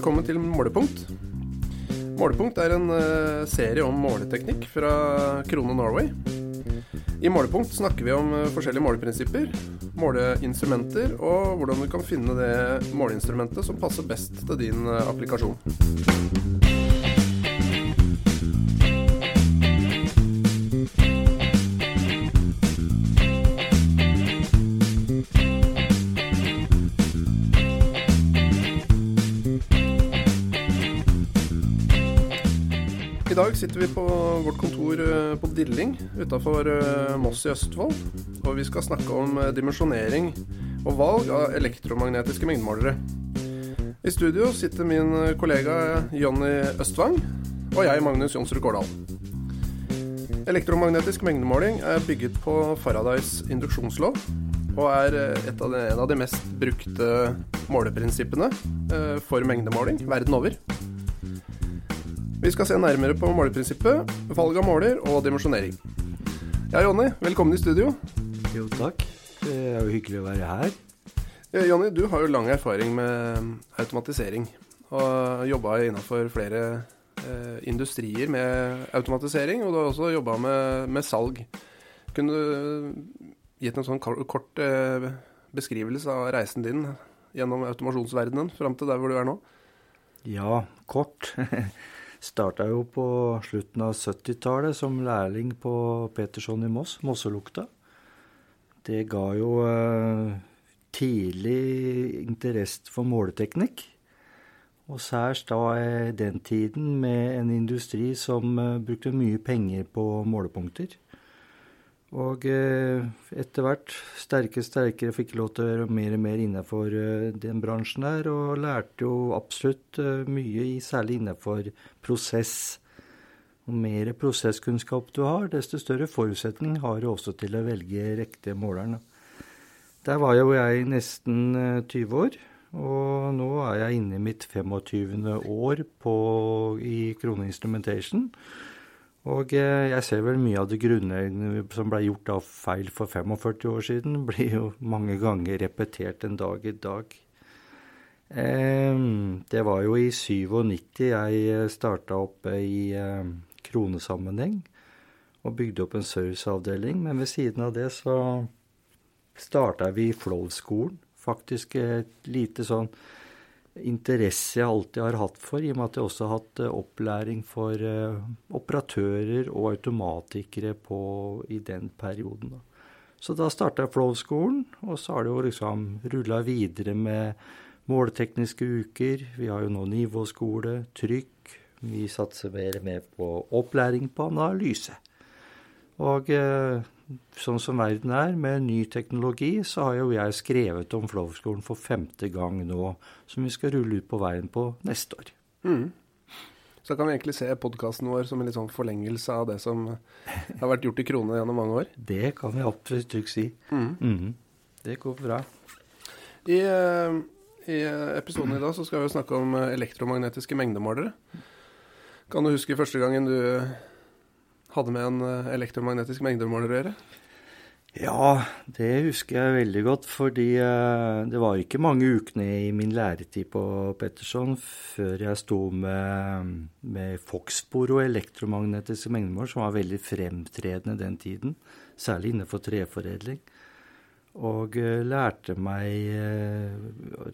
Velkommen til Målepunkt. Målepunkt er en uh, serie om måleteknikk fra Krone Norway. I Målepunkt snakker vi om uh, forskjellige måleprinsipper, måleinstrumenter og hvordan du kan finne det måleinstrumentet som passer best til din uh, applikasjon. Dag sitter vi på vårt kontor eh, på Dilling utafor eh, Moss i Østfold. Og vi skal snakke om eh, dimensjonering og valg av elektromagnetiske mengdemålere. I studio sitter min kollega Jonny Østvang og jeg, Magnus Jonsrud Gårdal. Elektromagnetisk mengdemåling er bygget på Faradays induksjonslov og er av de, en av de mest brukte måleprinsippene for mengdemåling verden over. Vi skal se nærmere på måleprinsippet, valg av måler og dimensjonering. Ja, Jonny, velkommen i studio. Jo, takk. Det er jo hyggelig å være her. Ja, Jonny, du har jo lang erfaring med automatisering. Og jobba innenfor flere eh, industrier med automatisering, og du har også jobba med, med, salg. Kunne du gitt en sånn kort eh, beskrivelse av reisen din gjennom automasjonsverdenen fram til der hvor du er nå? Ja, kort. Starta jo på slutten av 70-tallet som lærling på Peterson i Moss, Mosselukta. Det ga jo eh, tidlig interesse for måleteknikk. Og særs da i den tiden med en industri som eh, brukte mye penger på målepunkter. Og eh, etter hvert sterkere sterkere fikk lov til å være mer og mer innenfor eh, den bransjen der, og lærte jo absolutt eh, mye, særlig innenfor prosess. Jo mer prosesskunnskap du har, desto større forutsetning har du også til å velge riktige måleren. Der var jo jeg nesten 20 år, og nå er jeg inne i mitt 25. år på, i Krone Instrumentation. Og eh, jeg ser vel mye av det grunnleggende som ble gjort av feil for 45 år siden, blir jo mange ganger repetert en dag i dag. Det var jo i 97 jeg eh, starta opp i eh, kronesammenheng og bygde opp en serviceavdeling. Men ved siden av det så starta vi Flow-skolen. Faktisk et lite sånn interesse jeg alltid har hatt for, i og med at jeg også har hatt uh, opplæring for uh, operatører og automatikere på, i den perioden. Så da starta Flow-skolen, og så har det jo liksom rulla videre med måltekniske uker. Vi har jo nå nivåskole, trykk. Vi satser mer og på opplæring på analyse. Og uh, sånn som verden er, med ny teknologi, så har jo jeg skrevet om Flow-skolen for femte gang nå, som vi skal rulle ut på veien på neste år. Mm. Så kan vi egentlig se podkasten vår som en litt sånn forlengelse av det som har vært gjort i Krone gjennom mange år? Det kan vi absolutt trygt si. Mm. Mm. Det går bra. I, eh, I, episoden i dag så skal vi snakke om elektromagnetiske mengdemålere. Kan du huske første gangen du hadde med en eh, elektromagnetisk mengdemåler å gjøre? Ja, det husker jeg veldig godt. Fordi uh, det var ikke mange ukene i min læretid på Petterson før jeg sto med, med Foxbor og elektromagnetiske mengdemål, som var veldig fremtredende den tiden. Særlig innenfor treforedling. Og uh, lærte meg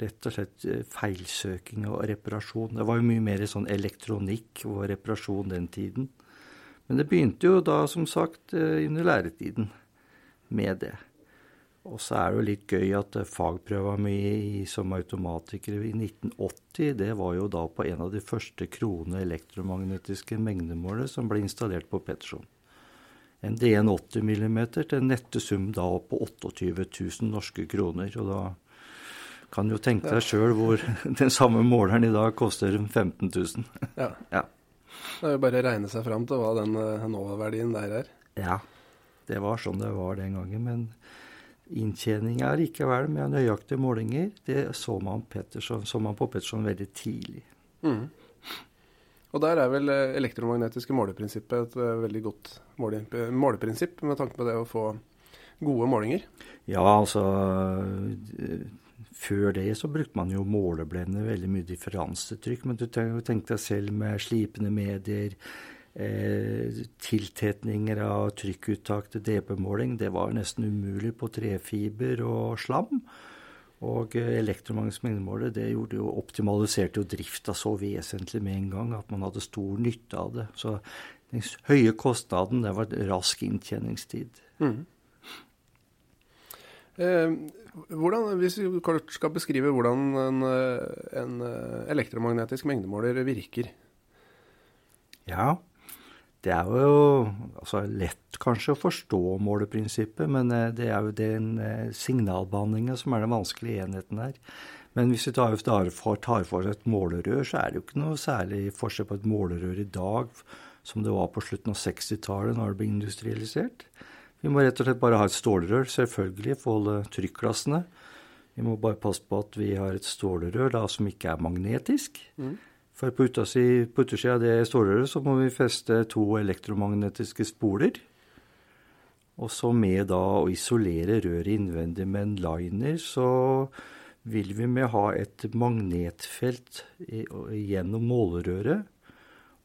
rett og slett feilsøking og reparasjon. Det var jo mye mer sånn elektronikk og reparasjon den tiden. Men det begynte jo da, som sagt, eh, under læretiden med det. Og så er det jo litt gøy at eh, fagprøva mi som automatiker i 1980, det var jo da på en av de første krone elektromagnetiske mengdemålere som ble installert på Petterson. En DN 80 mm til nette sum da på 28 000 norske kroner. Og da kan du jo tenke deg sjøl hvor den samme måleren i dag koster 15 000. Ja. ja. Det er jo bare å regne seg fram til hva den uh, nåverdien der er. Ja, det var sånn det var den gangen. Men inntjening er likevel med nøyaktige målinger. Det så man, Petterson, så man på Petterson veldig tidlig. Mm. Og der er vel eh, elektromagnetiske måleprinsippet et uh, veldig godt måleprinsipp med tanke på det å få gode målinger? Ja, altså før det så brukte man jo måleblender, veldig mye differansetrykk. Men du tenkte deg selv med slipende medier, eh, tiltetninger av trykkuttak til DP-måling. Det var nesten umulig på trefiber og slam. Og eh, elektromagnetisk mengdemåler det gjorde jo, optimaliserte jo drifta så vesentlig med en gang at man hadde stor nytte av det. Så den høye kostnaden, det var rask inntjeningstid. Mm. Eh, hvordan, hvis vi kort skal beskrive hvordan en, en elektromagnetisk mengdemåler virker? Ja, det er jo altså, lett kanskje å forstå måleprinsippet, men eh, det er jo den signalbehandlingen som er den vanskelige enheten her. Men hvis vi tar, tar for, for et målerør, så er det jo ikke noe særlig forskjell på et målerør i dag som det var på slutten av 60-tallet når det ble industrialisert. Vi må rett og slett bare ha et stålrør, selvfølgelig, for å holde trykklassene. Vi må bare passe på at vi har et stålrør da, som ikke er magnetisk. Mm. For på utersida av det stålrøret så må vi feste to elektromagnetiske spoler. Og så med da å isolere røret innvendig med en liner, så vil vi med ha et magnetfelt gjennom målerøret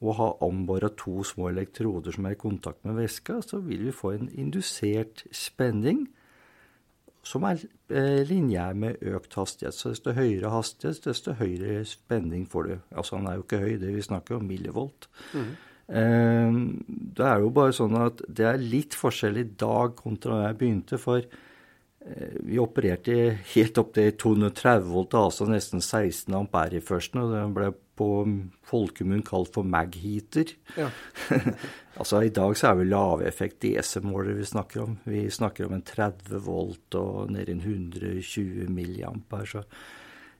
og ha ombora to små elektroder som er i kontakt med væska, så vil vi få en indusert spenning som er eh, lineær med økt hastighet. Så desto høyere hastighet, desto høyere spenning får du. Altså han er jo ikke høy, det vi snakker om millivolt. Mm. Eh, det er jo bare sånn at det er litt forskjell i dag kontra da jeg begynte. For eh, vi opererte helt opp til 230 volt, altså nesten 16 ampere i førsten. Og det ble på folkemunn kalt for mag-heater. Ja. altså I dag så er det laveffekt DC-måler vi snakker om. Vi snakker om en 30 volt og ned i 120 milliampere. Så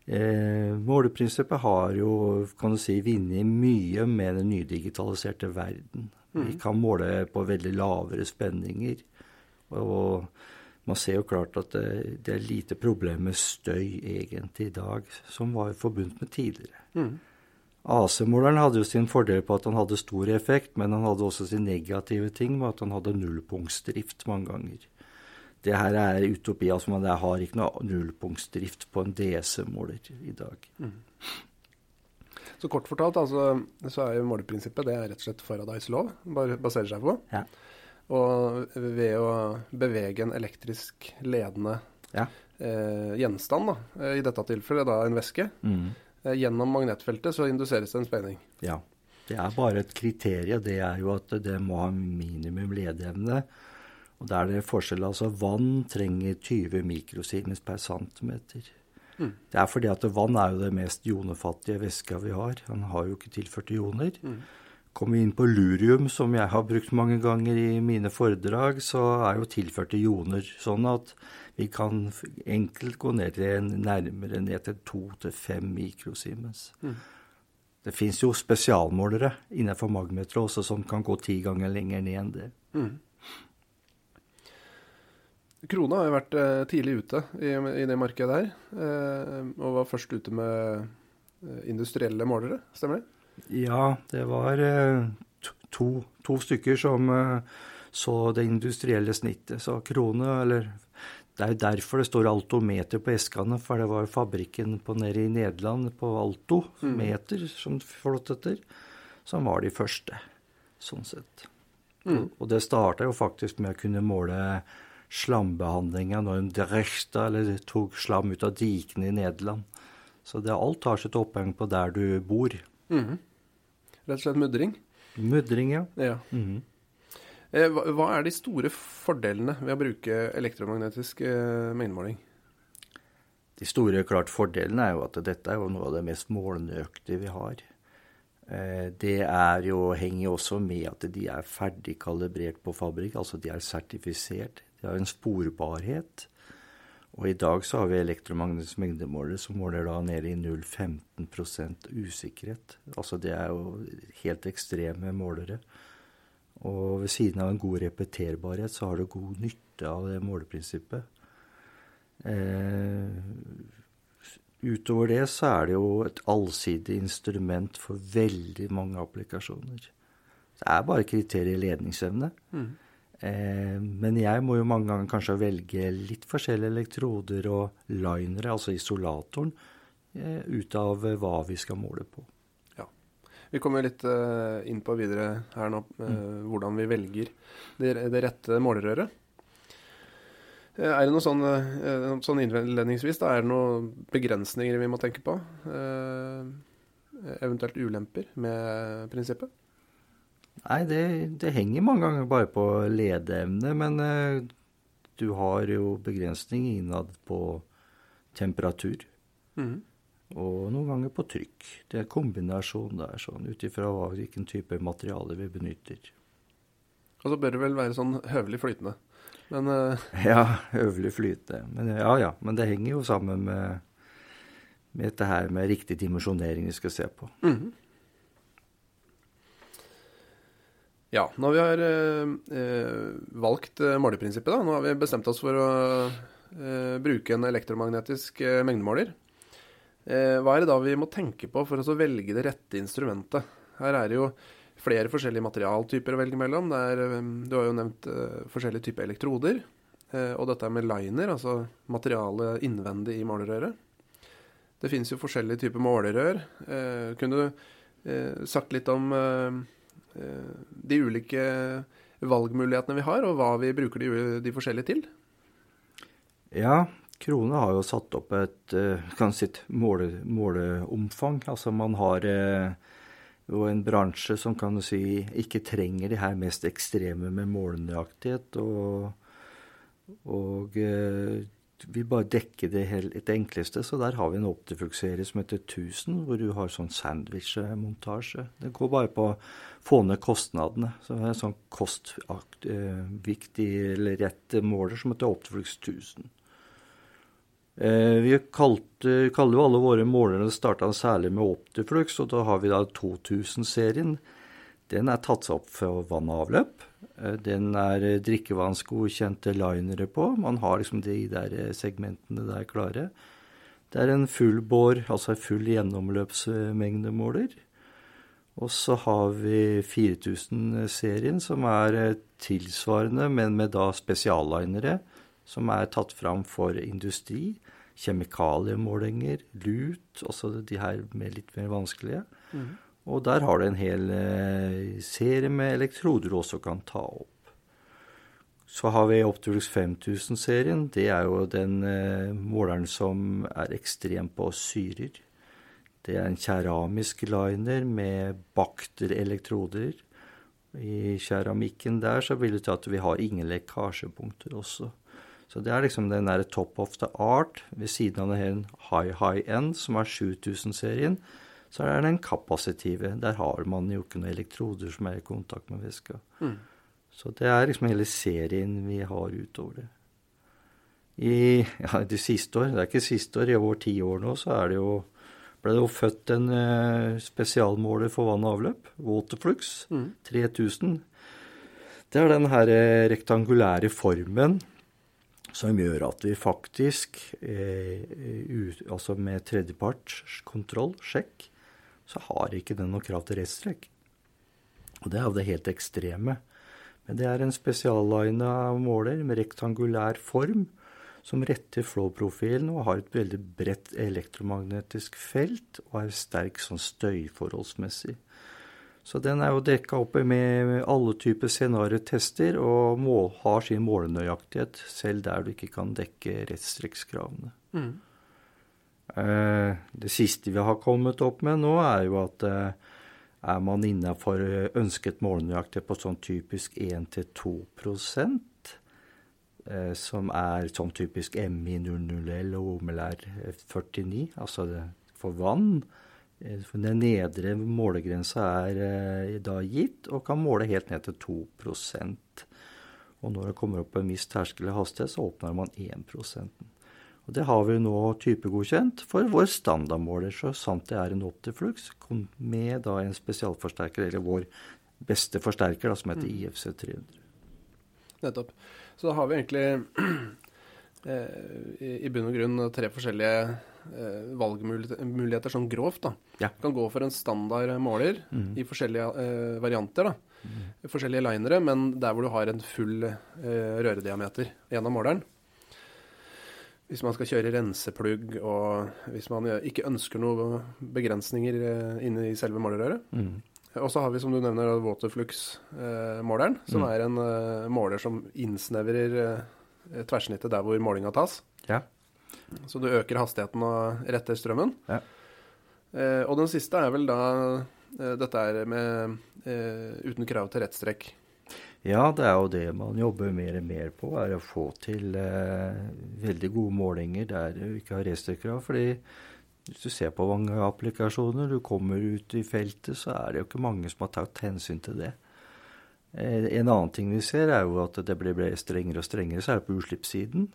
eh, måleprinsippet har jo kan du si, vunnet mye med den nydigitaliserte verden. Mm. Vi kan måle på veldig lavere spenninger. og man ser jo klart at det, det er lite problem med støy egentlig i dag, som var forbundet med tidligere. Mm. AC-måleren hadde jo sin fordel på at han hadde stor effekt, men han hadde også sin negative ting med at han hadde nullpunktsdrift mange ganger. Det her er utopi. altså man har ikke noe nullpunktsdrift på en DC-måler i dag. Mm. Så kort fortalt altså, så er jo måleprinsippet det er rett og slett Faradays lov, bare baserer seg på. Ja. Og ved å bevege en elektrisk ledende ja. eh, gjenstand, da, i dette tilfellet da en væske, mm gjennom magnetfeltet så induseres det en spenning. Ja. Det er bare et kriterium. Det er jo at det må ha minimum ledeevne. Og der er det forskjell. Altså vann trenger 20 mikrosiemens per centimeter. Mm. Det er fordi at vann er jo det mest jonefattige væska vi har. Han har jo ikke tilført ioner. Mm. Kommer vi inn på lurium, som jeg har brukt mange ganger i mine foredrag, så er jo tilførte ioner sånn at vi kan enkelt gå ned til nærmere ned til to til fem mikrosiemens. Mm. Det fins jo spesialmålere innenfor magmeter også som kan gå ti ganger lenger ned enn det. Mm. Krona har jo vært eh, tidlig ute i, i, det markedet her, eh, og var først ute med eh, industrielle målere, stemmer det? Ja, det var eh, to, to, stykker som så det industrielle snittet. Så krone, eller Det er jo derfor det står altometer på eskene, for det var fabrikken på nede i Nederland, på Alto mm. meter, som flott heter, som var de første, sånn sett. Mm. Og det starta jo faktisk med å kunne måle slambehandlinga når de drechta, eller tok slam ut av dikene i Nederland. Så det, alt har sitt oppheng på der du bor. Mm. Rett og slett mudring? Mudring, ja. ja. Mm. Hva, er de store fordelene ved å bruke elektromagnetisk eh, mengdemåling? De store klart fordelene er jo at dette er jo noe av det mest målnøyaktige vi har. Eh, det er jo, henger også med at de er ferdig kalibrert på fabrikk, altså de er sertifisert. De har en sporbarhet. Og i dag så har vi elektromagnetisk mengdemåler som måler da nede i 0,15% usikkerhet. Altså det er jo helt ekstreme målere. Og ved siden av en god repeterbarhet så har du god nytte av det måleprinsippet. Eh, utover det så er det jo et allsidig instrument for veldig mange applikasjoner. Det er bare kriteriet ledningsevne. Mm. Eh, men jeg må jo mange ganger kanskje velge litt forskjellige elektroder og linere, altså isolatoren, eh, ut av hva vi skal måle på. Vi kommer litt uh, inn på videre her nå uh, mm. hvordan vi velger det, det rette målerøret. Uh, er det noe sånn, sånn innledningsvis, da er det noen begrensninger vi må tenke på? eventuelt ulemper med prinsippet? Nei, det, det, henger mange ganger bare på ledeemnet, men du har jo begrensning innad på temperatur. Mm. Og noen ganger på trykk. Det er kombinasjon der, sånn ut ifra hvilken type materiale vi benytter. Og så bør det vel være sånn høvelig flytende. Men uh... Ja, høvelig flytende. Men ja ja. Men det henger jo sammen med, med dette her med riktig dimensjonering vi skal se på. Mm. Ja, nå har vi har eh, valgt eh, måleprinsippet, da. Nå har vi bestemt oss for å eh, bruke en elektromagnetisk eh, mengdemåler. Eh, hva er det da vi må tenke på for å velge det rette instrumentet? Her er det jo flere forskjellige materialtyper å velge mellom. Er, eh, du har jo nevnt forskjellige typer elektroder. og dette med liner, altså materialet innvendig i målerøret. Det finnes jo forskjellige typer målerør. kunne du sagt litt om Eh, de ulike valgmulighetene vi har, og hva vi bruker de, de forskjellige til? Ja, Krone har jo satt opp et eh, sitt måle, måleomfang. Altså man har eh, jo en bransje som kan si ikke trenger de her mest ekstreme med målenøyaktighet. Og, og vil bare dekke det, helt, enkleste. Så der har vi en Optiflux-serie som heter 1000, hvor du har sånn sandwich-montasje. Det går bare på å få ned kostnadene. Så det er en sånn kostviktig eh, eller rett måler som heter Optiflux 1000. Eh, vi kalte, kaller jo alle våre målere starta særlig med Optiflux, og da har vi da 2000-serien. Den er tatt seg opp for vann og avløp. Eh, den er eh, drikkevannsgodkjente linere på. Man har liksom de der segmentene der klare. Det er en full bore, altså en full gjennomløpsmengdemåler. Og så har vi 4000-serien, som er tilsvarende, men med da spesiallinere, som er tatt fram for industri. Kjemikaliemålinger, lut, også de her med litt mer vanskelige. Mm. Og der har du en hel eh, serie med elektroder du også kan ta opp. Så har vi Optrux 5000-serien. Det er jo den eh, måleren som er ekstrem på syrer. Det er en keramisk liner med bakter elektroder. I keramikken der så vil det til at vi har ingen lekkasjepunkter også. Så det er liksom den der top of the art ved siden av den high high end, som er 7000-serien så er det den kapasitive. Der har man jo ikke noen elektroder som er i kontakt med væska. Mm. Så det er liksom hele serien vi har utover det. I ja, de siste år, det er ikke siste år, i over ti år nå, så er det jo, ble det jo født en uh, spesialmåler for vann og avløp. Waterflux mm. 3000. Det er den her uh, rektangulære formen som gjør at vi faktisk, eh, ut, altså med tredjepartskontroll, sjekk, så har ikke den noe krav til rettstrekk. Og det er jo det helt ekstreme. Men det er en spesiallina måler med rektangulær form som retter flowprofilen og har et veldig bredt elektromagnetisk felt og er sterk sånn støyforholdsmessig. Så den er jo dekka opp med alle typer scenariotester og mål, har sin målenøyaktighet selv der du ikke kan dekke rettstrekkskravene. Mm. Eh, det siste vi har kommet opp med nå, er jo at eh, er man innafor eh, ønsket målenøyaktighet på sånn typisk 1-2% som er sånn typisk MI00L og OMLR 49, altså for vann. Den nedre målegrensa er da gitt, og kan måle helt ned til 2% Og når det kommer opp en viss terskel i hastighet, så åpner man 1% og Det har vi nå typegodkjent for vår standardmåler, så sant det er en Optiflux med da en spesialforsterker, eller vår beste forsterker, da, som heter mm. IFC 300. Nettopp. Så da har vi egentlig eh, i, bunn og grunn tre forskjellige eh, valgmuligheter sånn grovt. da. Ja. Kan gå for en standard måler mm. i forskjellige eh, varianter. da. mm. forskjellige linere, men der hvor du har en full eh, rørediameter gjennom måleren. Hvis man skal kjøre renseplugg, og hvis man ikke ønsker noen begrensninger eh, inne i selve målerøret. Mm. Og så har vi, som du nevner, Waterflux-måleren, eh, som mm. er en uh, måler som innsnevrer uh, tverrsnittet der hvor målinga tas. Ja. Så du øker hastigheten og retter strømmen. Ja. Eh, og den siste er vel da dette er med uten krav til rettstrekk. Ja, det er jo det man jobber mer og mer på, er å få til veldig gode målinger der du ikke har rettstrekkrav. fordi hvis du ser på mange applikasjoner, du kommer ut i feltet, så er det jo ikke mange som har tatt hensyn til det. Eh, en annen ting vi ser, er jo at det blir strengere og strengere, særlig på utslippssiden.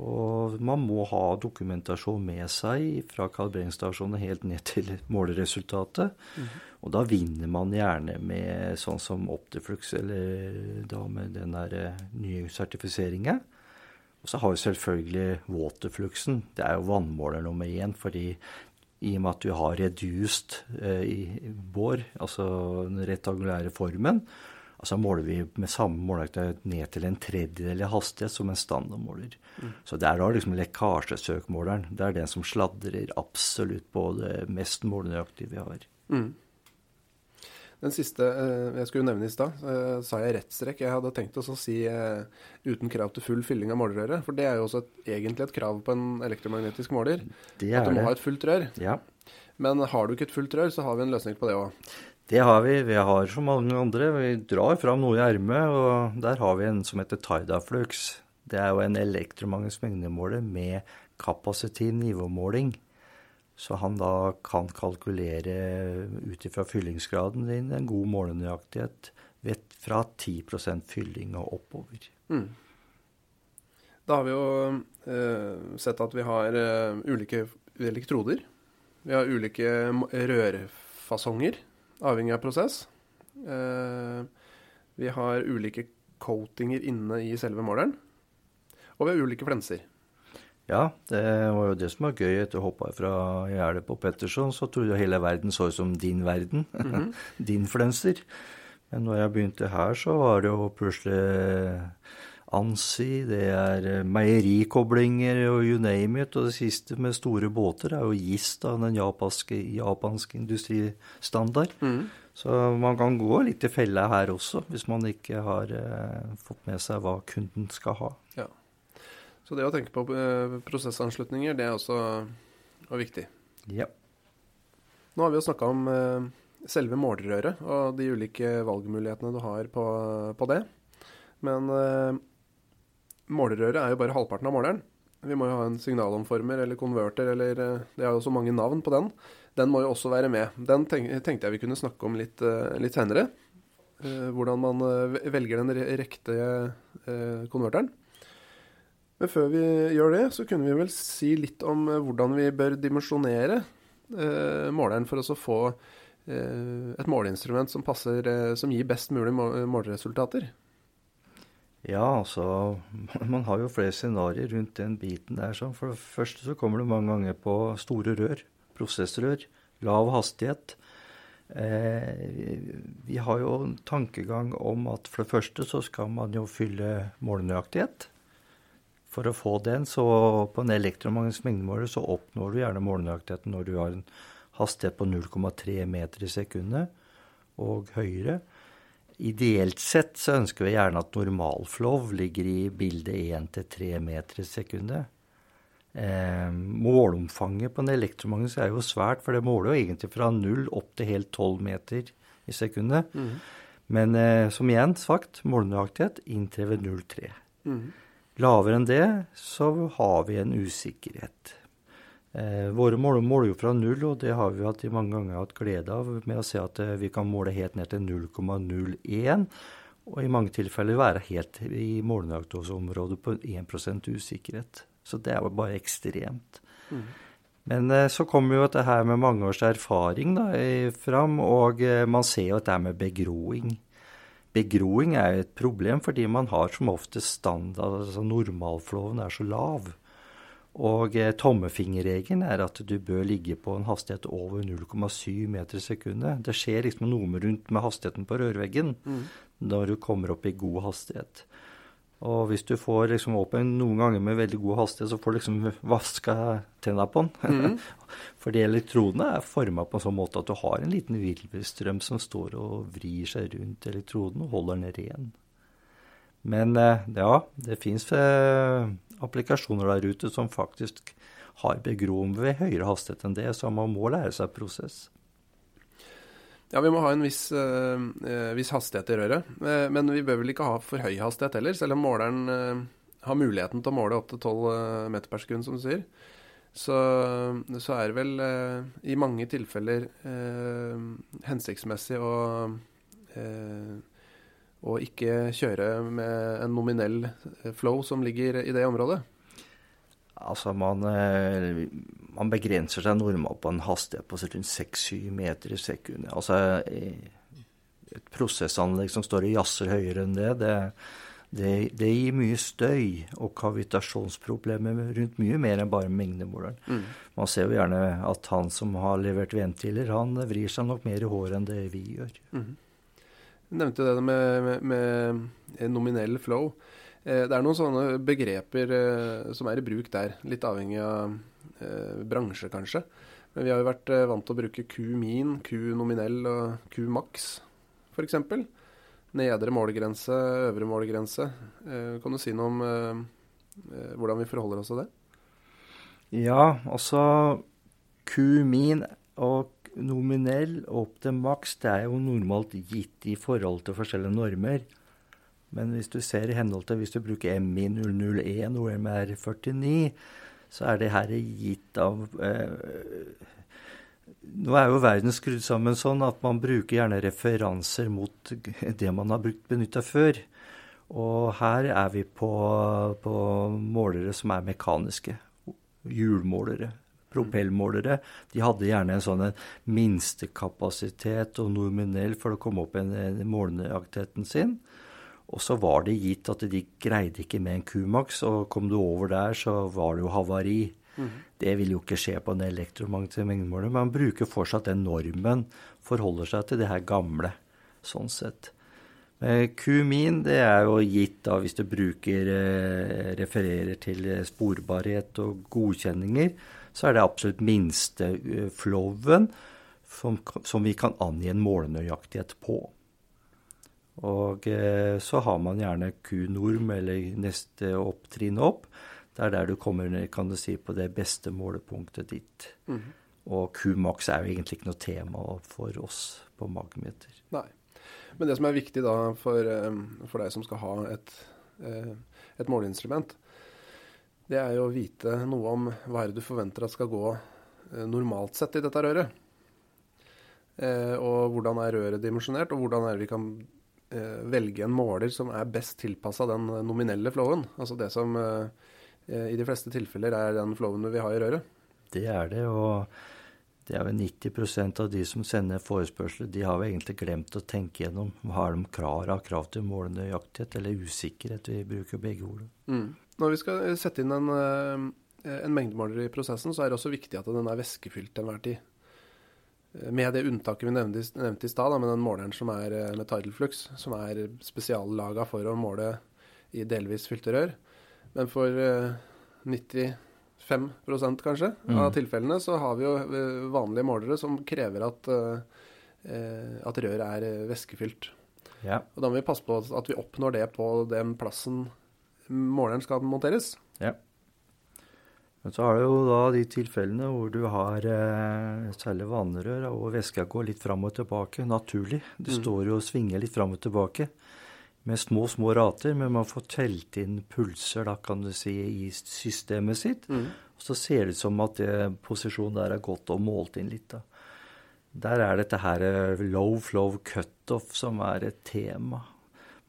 Og man må ha dokumentasjon med seg fra kalibreringsstasjonen helt ned til måleresultatet. Mm. Og da vinner man gjerne med sånn som Optiflux, eller da med den der eh, nye sertifiseringen. Og så har vi selvfølgelig waterfluxen. Det er jo vannmåler nummer én, fordi i og med at du har reduced eh, i bår, altså den rektangulære formen, altså måler vi med samme måleaktighet ned til en tredjedel i hastighet som en standardmåler. Mm. Så det er da liksom lekkasjesøkmåleren. Det er den som sladrer absolutt på det mest målenøyaktige vi har. Mm. Den siste eh, jeg skulle nevne i stad, eh, sa jeg rettstrekk. Jeg hadde tenkt å si eh, uten krav til full fylling av målerøret. For det er jo også et, egentlig et krav på en elektromagnetisk måler. Det at du må det. ha et fullt rør. Ja. Men har du ikke et fullt rør, så har vi en løsning på det òg. Det har vi. Vi har som mange andre. Vi drar fram noe i ermet, og der har vi en som heter Tidaflux. Det er jo en elektromagnetisk mengdemåler med kapasitiv nivåmåling. Så han da kan kalkulere ut ifra fyllingsgraden din en god målenøyaktighet fra 10% fylling og oppover. Mm. Da har vi jo eh, sett at vi har eh, ulike elektroder. Vi har ulike rørfasonger, avhengig av prosess. Eh, vi har ulike coatinger inne i selve måleren. Og vi har ulike flenser. Ja, det var jo det som var gøy. Etter å hoppa fra gjerdet på Petterson, så trodde jeg hele verden så ut som din verden. Mm -hmm. din flenser. Men når jeg begynte her, så var det jo plutselig ANSI, det er meierikoblinger og you name it. Og det siste med store båter er jo gist av den japanske, japanske industristandard. Mm. Så man kan gå litt i fella her også, hvis man ikke har eh, fått med seg hva kunden skal ha. Ja. Så det å tenke på eh, prosessanslutninger, det er også viktig. Ja. Nå har vi jo snakka om eh, selve målerøret og de ulike valgmulighetene du har på, på det. Men uh, målerøret er jo bare halvparten av måleren. Vi må jo ha en signalomformer eller konverter eller Det er jo så mange navn på den. Den må jo også være med. Den tenkte jeg vi kunne snakke om litt, litt senere. Hvordan man velger den riktige konverteren. Men før vi gjør det, så kunne vi vel si litt om eh, hvordan vi bør dimensjonere eh, måleren for å få eh, et måleinstrument som, passer, eh, som gir best mulig måleresultater. Ja, altså Man har jo flere scenarioer rundt den biten der. Så for det første så kommer det mange ganger på store rør. Prosessrør. Lav hastighet. Eh, vi har jo en tankegang om at for det første så skal man jo fylle målenøyaktighet. For å få den, så på en elektromagnetisk mengdemåler så oppnår du gjerne målenøyaktigheten når du har en hastighet på 0,3 meter i sekundet og høyere. Ideelt sett så ønsker vi gjerne at normalflow ligger i bildet 1-3 meter i sekundet. Eh, målomfanget på en elektromagnet er jo svært, for det måler jo egentlig fra 0 opp til helt 12 meter i sekundet. Mm. Men eh, som igjen sagt, målenøyaktighet inntrever 0,3. Mm. Lavere enn det så har vi en usikkerhet. Eh, våre mål måler jo fra null, og det har vi hatt i mange ganger hatt glede av med å se at eh, vi kan måle helt ned til 0,01, og i mange tilfeller være helt i målenøyaktighetsområdet på 1% usikkerhet. Så det er jo bare ekstremt. Mm. Men eh, så kommer jo dette her med mange års erfaring da, fram, og eh, man ser jo dette med begroing. Begroing er jo et problem fordi man har som oftest standard, altså normalflåen er så lav. Og eh, tommefingerregelen er at du bør ligge på en hastighet over 0,7 meter i sekundet. Det skjer liksom noe rundt med hastigheten på rørveggen mm. når du kommer opp i god hastighet. Og hvis du får liksom opp en, noen ganger med veldig god hastighet, så får du liksom vaska tenna på den. Mm. Fordi elektrodene er forma på en sånn måte at du har en liten virvelstrøm som står og vrir seg rundt elektroden og holder den ren. Men eh, ja, det fins eh, applikasjoner der ute som faktisk har begrom ved høyere hastighet enn det, så man må lære seg prosess. Ja, vi må ha en viss, uh, viss hastighet i røret. Men vi bør vel ikke ha for høy hastighet heller, selv om måleren uh, har muligheten til å måle opptil 12 meter per sekund, som du sier. Så, så er det vel i mange tilfeller hensiktsmessig å å ikke kjøre med en nominell flow som ligger i det området? Altså, man, eh, man, begrenser seg normalt på en hastighet på rundt 6-7 meter i sekundet. Altså, et prosessanlegg som står og jazzer høyere enn det, det, det, det, gir mye støy og kavitasjonsproblemer rundt mye mer enn bare mengdemåleren. Mm. Man ser jo gjerne at han som har levert ventiler, han vrir seg nok mer i håret enn det vi gjør. Mm. Du nevnte det med, med, med nominell flow. Eh, det er noen sånne begreper eh, som er i bruk der, litt avhengig av eh, bransje, kanskje. Men vi har jo vært vant til å bruke Q-min, Q-nominell og Q-maks, f.eks. Nedre målgrense, øvre målgrense. Kan du si noe om hvordan vi forholder oss til det? Ja, altså Q-min og nominell opp til maks, det er jo normalt gitt i forhold til forskjellige normer. Men hvis du ser i henhold til hvis du bruker MI 001 og MR 49, så er det her gitt av eh, Nå er jo verden skrudd sammen sånn at man bruker gjerne referanser mot det man har benytta før. Og her er vi på, på målere som er mekaniske. Hjulmålere propellmålere. De hadde gjerne en sånn minstekapasitet og nominell for å komme opp i målenøyaktigheten sin. Og så var det gitt at de greide ikke med en Q-max, og kom du over der, så var det jo havari. Mm. Det vil jo ikke skje på en elektromagnetisk mengdemåler. Man bruker fortsatt den normen, forholder seg til det her gamle, sånn sett. Q-min det er jo gitt da hvis du bruker eh, refererer til sporbarhet og godkjenninger, så er det absolutt minste eh, flowen som, som vi kan angi en målenøyaktighet på. Og eh, så har man gjerne Q-norm, eller neste opptrinn opp. Det er der du kommer ned, kan du si, på det beste målepunktet ditt. Mm. Og Q-max er jo egentlig ikke noe tema for oss på magmeter. Nei. Men det som er viktig da for, eh, for deg som skal ha et, et måleinstrument, det er jo å vite noe om hva er det du forventer at skal gå normalt sett i dette røret. Og hvordan er røret dimensjonert, og hvordan er det vi kan Eh, velge en måler som er best tilpassa den nominelle flowen. Altså det som eh, i de fleste tilfeller er den flowen vi har i røret. Det er det, og det er vel 90% av de som sender forespørsler, de har vel egentlig glemt å tenke gjennom hva de krav av krav til målenøyaktighet eller usikkerhet. Vi bruker begge ordene. Mm. Når vi skal sette inn en, eh, en mengdemåler i prosessen, så er det også viktig at den er væskefylt til enhver tid. Med det unntaket vi nevnte, nevnte i stad, med den måleren som er eh, med tidal flux, som er spesiallaga for å måle i delvis fylte rør. Men for 95 eh, kanskje mm. av tilfellene så har vi jo eh, vanlige målere som krever at, at røret er væskefylt. Ja. Og da må vi passe på at vi oppnår det på den plassen måleren skal monteres. Ja. Men så har du jo da de tilfellene hvor du har eh, særlig vannrør og væska går litt fram og tilbake, naturlig. Det mm. står jo og svinger litt fram og tilbake med små, små rater, men man får telt inn pulser da, kan du si, i systemet sitt. Mm. Og så ser det ut som at det, posisjonen der er gått og målt inn litt. da. Der er dette her eh, low flow cutoff som er et tema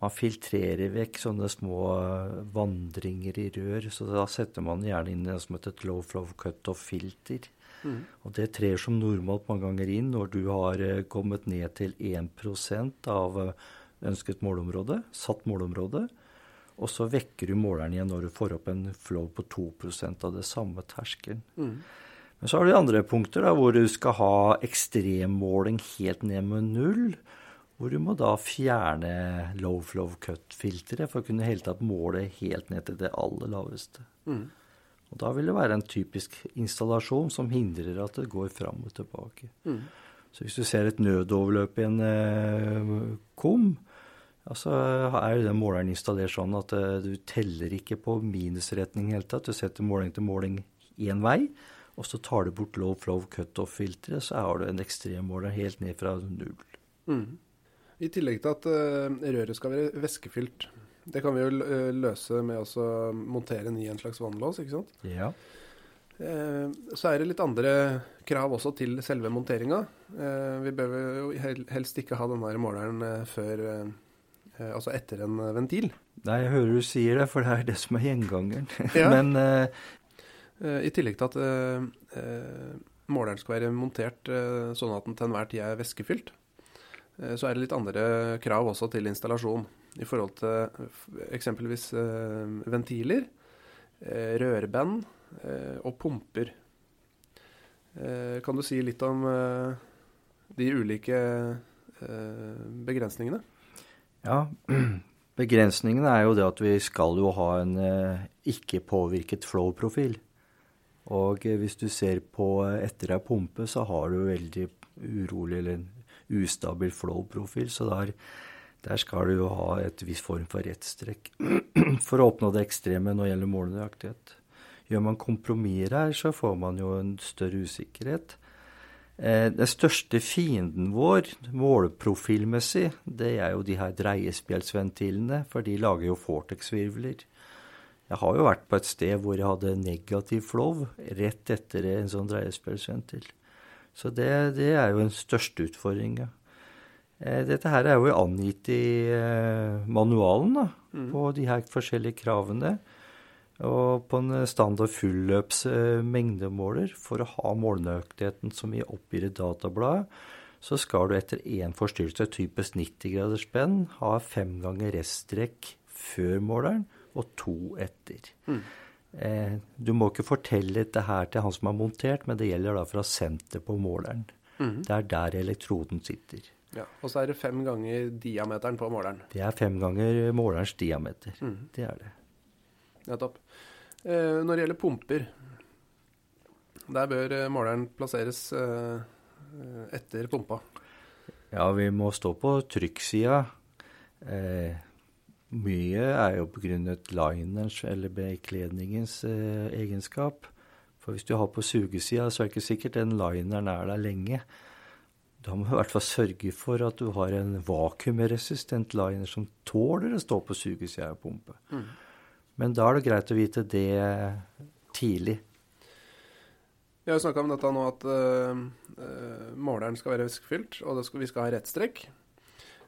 man filtrerer vekk sånne små eh, vandringer i rør. Så da setter man gjerne inn det som heter et low flow cutoff-filter. Mm. Og det trer som normalt mange ganger inn når du har eh, kommet ned til 1 av eh, ønsket målområde, satt målområde. og så vekker du måleren igjen når du får opp en flow på 2% av det samme terskelen. Mm. Men så har du andre punkter da, hvor du skal ha ekstremmåling helt ned med null. Hvor du må da fjerne low flow cut-filteret for å kunne hele tatt måle helt ned til det aller laveste. Mm. Og Da vil det være en typisk installasjon som hindrer at det går fram og tilbake. Mm. Så hvis du ser et nødoverløp i en eh, kom, ja, så er jo den måleren installert sånn at eh, du teller ikke på minusretning i hele tatt. Du setter måling til måling én vei, og så tar du bort low flow cutoff-filteret, så har du en ekstremmåler helt ned fra null. Mm. I tillegg til at uh, røret skal være væskefylt. Det kan vi jo uh, løse med å montere den i en slags vannlås, ikke sant? Ja. Uh, så er det litt andre krav også til selve monteringa. vi bør jo helst ikke ha denne måleren før Altså etter en ventil. Nei, jeg hører du sier det, for det er det som er gjengangeren. Ja. Men I tillegg til at måleren skal være montert sånn at den til enhver tid er væskefylt, Eh, så er det litt andre krav også til installasjon. I forhold til eksempelvis eh, ventiler, eh, rørband og pumper. Kan du si litt om de ulike begrensningene? Ja, begrensningene er jo det at vi skal jo ha en ikke påvirket flow-profil. Og hvis du ser på etter ei pumpe, så har du veldig urolig eller ustabil flow-profil. Så der, der, skal du jo ha et viss form for rettstrekk for å oppnå det ekstreme når det gjelder målenøyaktighet. Gjør man kompromisser her, så får man jo en større usikkerhet. Eh, den største fienden vår målprofilmessig, det er jo de her dreiespjelsventilene, for de lager jo Fortex-virvler. Jeg har jo vært på et sted hvor jeg hadde negativ flow rett etter en sånn dreiespjelsventil. Så det, det er jo den største utfordringa. Eh, dette her er jo angitt i eh, manualen da, mm. på de her forskjellige kravene. Og på en standard fulløps eh, mengdemåler, for å ha målenøyaktigheten som vi oppgir i databladet, så skal du etter én forstyrrelse, typisk 90 graders spenn, ha fem ganger reststrekk før måleren og to etter. Mm. Eh, du må ikke fortelle dette her til han som har montert, men det gjelder da fra senter på måleren. Mm. Det er der elektroden sitter. Ja, Og så er det fem ganger diameteren på måleren. Det er fem ganger målerens diameter. Mm. Det er det. Nettopp. Eh, når det gjelder pumper, der bør eh, måleren plasseres eh, etter pumpa. Ja, vi må stå på trykksida. Eh, mye er jo begrunnet linerens eller bekledningens eh, egenskap. For hvis du har på sugesida, så er det ikke sikkert den lineren er der lenge. Da må du i hvert fall sørge for at du har en vakuumresistent liner som tåler å stå på sugesida og pumpe. Mm. Men da er det greit å vite det tidlig. Vi har jo snakka om dette nå at uh, måleren skal være væskefylt, og skal, vi skal ha rettstrekk.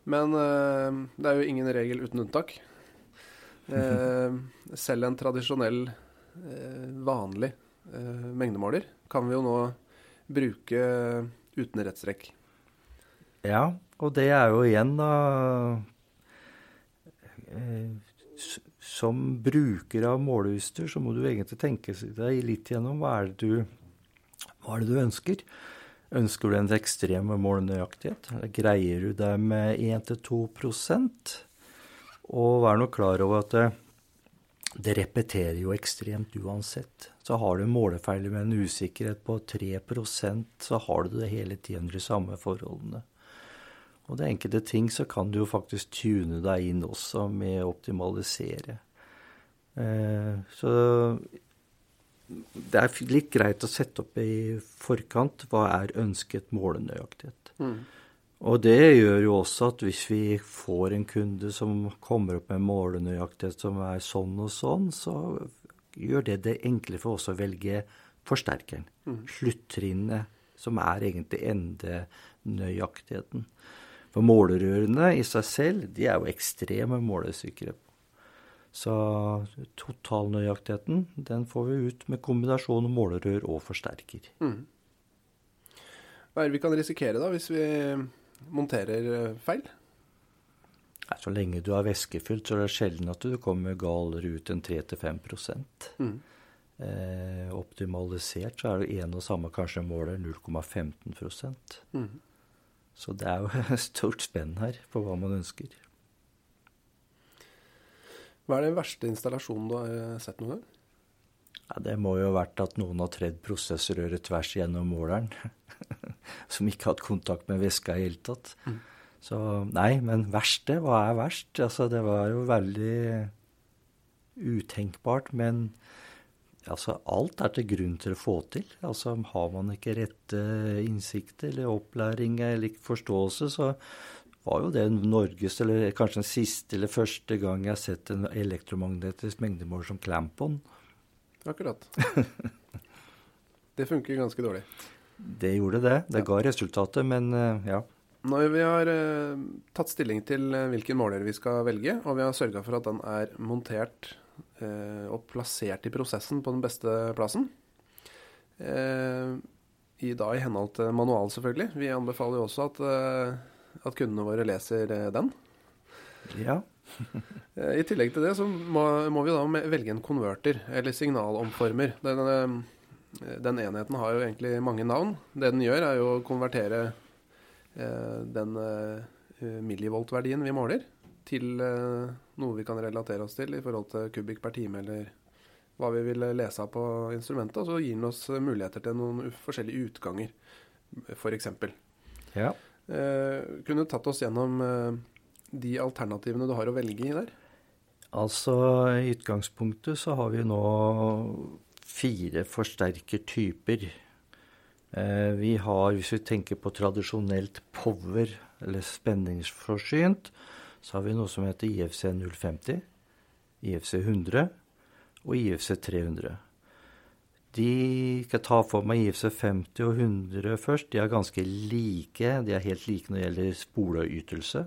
Men uh, det er jo ingen regel uten unntak. Uh, selv en tradisjonell, uh, vanlig mengdemåler kan vi jo nå bruke uten rettstrekk. Ja, og det er jo igjen da Som bruker av måleutstyr så må du egentlig tenke deg litt gjennom hva er det du, hva er det du ønsker. Ønsker du en ekstrem målnøyaktighet? Greier du deg med 1-2% Og vær nå klar over at det, det, repeterer jo ekstremt uansett. Så har du målefeil med en usikkerhet på 3% så har du det hele tiden de samme forholdene. Og det enkelte ting så kan du jo faktisk tune deg inn også med å optimalisere. Eh, så det er litt greit å sette opp i forkant hva er ønsket målenøyaktighet. Mm. Og det gjør jo også at hvis vi får en kunde som kommer opp med målenøyaktighet som er sånn og sånn, så gjør det det enklere for oss å velge forsterkeren. Mm. Sluttrinnet, som er egentlig endenøyaktigheten. For målerørene i seg selv, de er jo ekstreme målesikre. Så totalnøyaktigheten den får vi ut med kombinasjon målerør og forsterker. Mm. Hva er det vi kan risikere da, hvis vi monterer eh, feil? Så lenge du er væskefylt, så er det sjelden at du kommer galere ut enn 3-5 Mm. eh, Optimalisert så er det en og samme kanskje måler 0,15 Mm. Så det er jo et stort spenn her på hva man ønsker. Hva er den verste installasjonen du har eh, sett noen gang? Ja, det må jo ha vært at noen har tredd prosessorøret tvers gjennom måleren. som ikke har hatt kontakt med væska i hele tatt. Mm. Så nei, men verste, hva er verst? Altså, det var jo veldig utenkbart. Men altså, alt er til grunn til å få til. Altså, har man ikke rette innsikter eller opplæring eller forståelse, så var jo det Norges, eller kanskje den siste eller første gang jeg har sett en elektromagnetisk mengdemåler som Clampon. Akkurat. det funker ganske dårlig. Det gjorde det. Det ga resultatet, men eh, ja. Når vi har eh, tatt stilling til eh, hvilken måler vi skal velge, og vi har sørga for at den er montert eh, og plassert i prosessen på den beste plassen, eh, i, da i henhold til manual, selvfølgelig Vi anbefaler jo også at, eh, at kundene våre leser eh, den. ja. Eh, I tillegg til det så må, må vi da velge en konverter, eller signalomformer. Den, eh, den enheten har jo egentlig mange navn. Det den gjør, er jo å konvertere eh, den eh, millivoltverdien vi måler, til eh, noe vi kan relatere oss til i forhold til kubikk per time, eller hva vi vil lese av på instrumentet. Og så gir den oss muligheter til noen forskjellige utganger, f.eks. ja. Eh, kunne tatt oss gjennom eh, de alternativene du har å velge i der. Altså, i utgangspunktet så har vi nå fire forsterkertyper. Eh, vi har, hvis vi tenker på tradisjonelt power, eller spenningsforsynt, så har vi noe som heter IFC 050, IFC 100 og IFC 300. De skal ta for meg IFC 50 og 100 først. De er ganske like. De er helt like når det gjelder spoleytelse.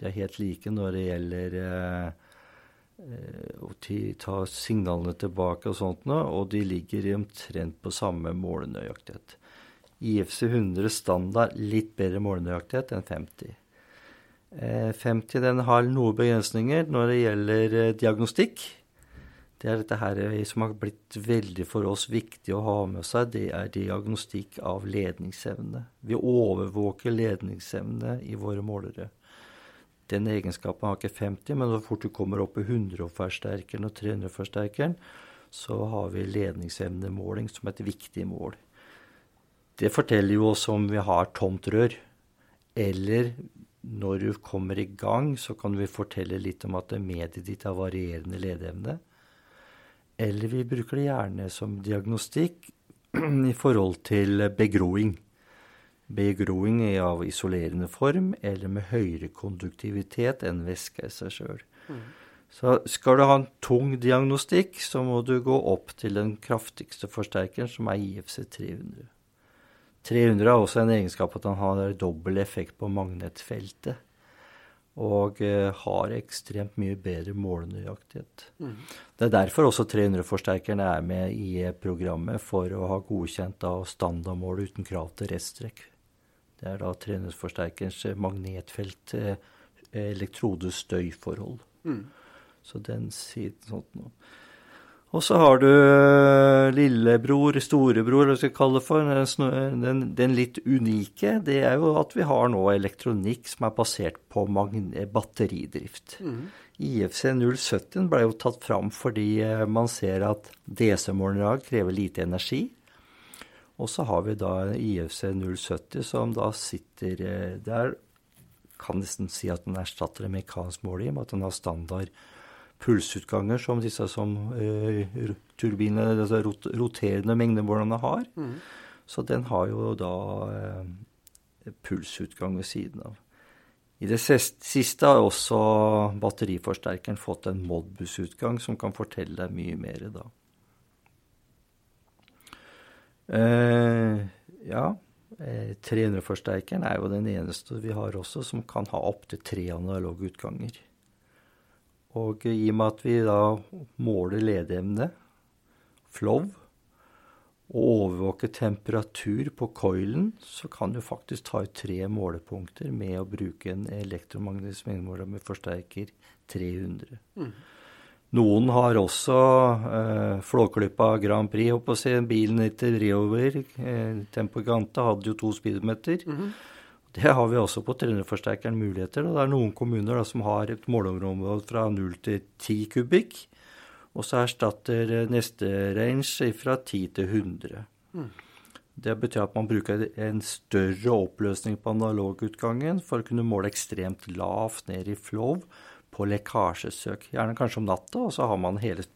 De er helt like når det gjelder eh, å ta signalene tilbake og sånt noe. og de ligger omtrent på samme målenøyaktighet. IFC 100 standard litt bedre målenøyaktighet enn 50. Eh, 50 den har noen begrensninger når det gjelder eh, diagnostikk. Det er dette her eh, som har blitt veldig for oss viktig å ha med seg. Det er diagnostikk av ledningsevne. Vi overvåker ledningsevne i våre målere. Den egenskapen har ikke 50, men så fort du kommer opp i 100-forsterkeren og 300-forsterkeren, så har vi ledningsevnemåling som et viktig mål. Det forteller jo oss om vi har tomt rør. Eller når du kommer i gang, så kan vi fortelle litt om at mediet ditt har varierende ledeevne. Eller vi bruker det gjerne som diagnostikk i forhold til begroing. Begroing er av isolerende form eller med høyere konduktivitet enn væske i seg sjøl. Så skal du ha en tung diagnostikk, så må du gå opp til den kraftigste forsterkeren, som er IFC 300. 300 har også en egenskap at den har dobbel effekt på magnetfeltet. Og eh, har ekstremt mye bedre målenøyaktighet. Det er derfor også 300-forsterkeren er med i eh, programmet for å ha godkjent da standardmål uten krav til reststrekk. Det er da 300-forsterkerens eh, magnetfelt, elektrodestøyforhold. Mm. Så den siden sånn. Og så har du eh, lillebror, storebror, hva skal vi kalle det for. Den, den, den litt unike, det er jo at vi har nå elektronikk som er basert på batteridrift. Mm. IFC 070 ble jo tatt fram fordi eh, man ser at DC-målere krever lite energi. Og så har vi da IFC 070 som da sitter eh, der Kan nesten si at den erstatter en mekanisk måler i og med at den har standard pulsutganger som disse som eh, turbinene, altså rot roterende mengdemålerne har. Mm. Så den har jo da eh, pulsutgang ved siden av. I det siste har også batteriforsterkeren fått en Modbus-utgang som kan fortelle deg mye mer da. Eh, ja, eh, 300-forsterkeren er jo den eneste vi har også som kan ha opptil tre analoge utganger. Og i og med at vi da måler ledeevne, flow, og overvåker temperatur på coilen, så kan du faktisk ta ut tre målepunkter med å bruke en elektromagnetisk mengdemåler med forsterker 300. Mm. Noen har også eh, Flåklypa Grand Prix, holdt på å si, bilen etter Riover. Eh, Tempo Gante hadde jo to speedometer. Mm -hmm. Det har vi også på 300-forsterkeren muligheter. Og det er noen kommuner da, som har et målområde fra 0 til 10 kubikk. Og så erstatter eh, neste range fra 10 til 100. Mm. Det betyr at man bruker en større oppløsning på analogutgangen for å kunne måle ekstremt lavt ned i flow på lekkasjesøk. Gjerne kanskje om natta, og så har man hele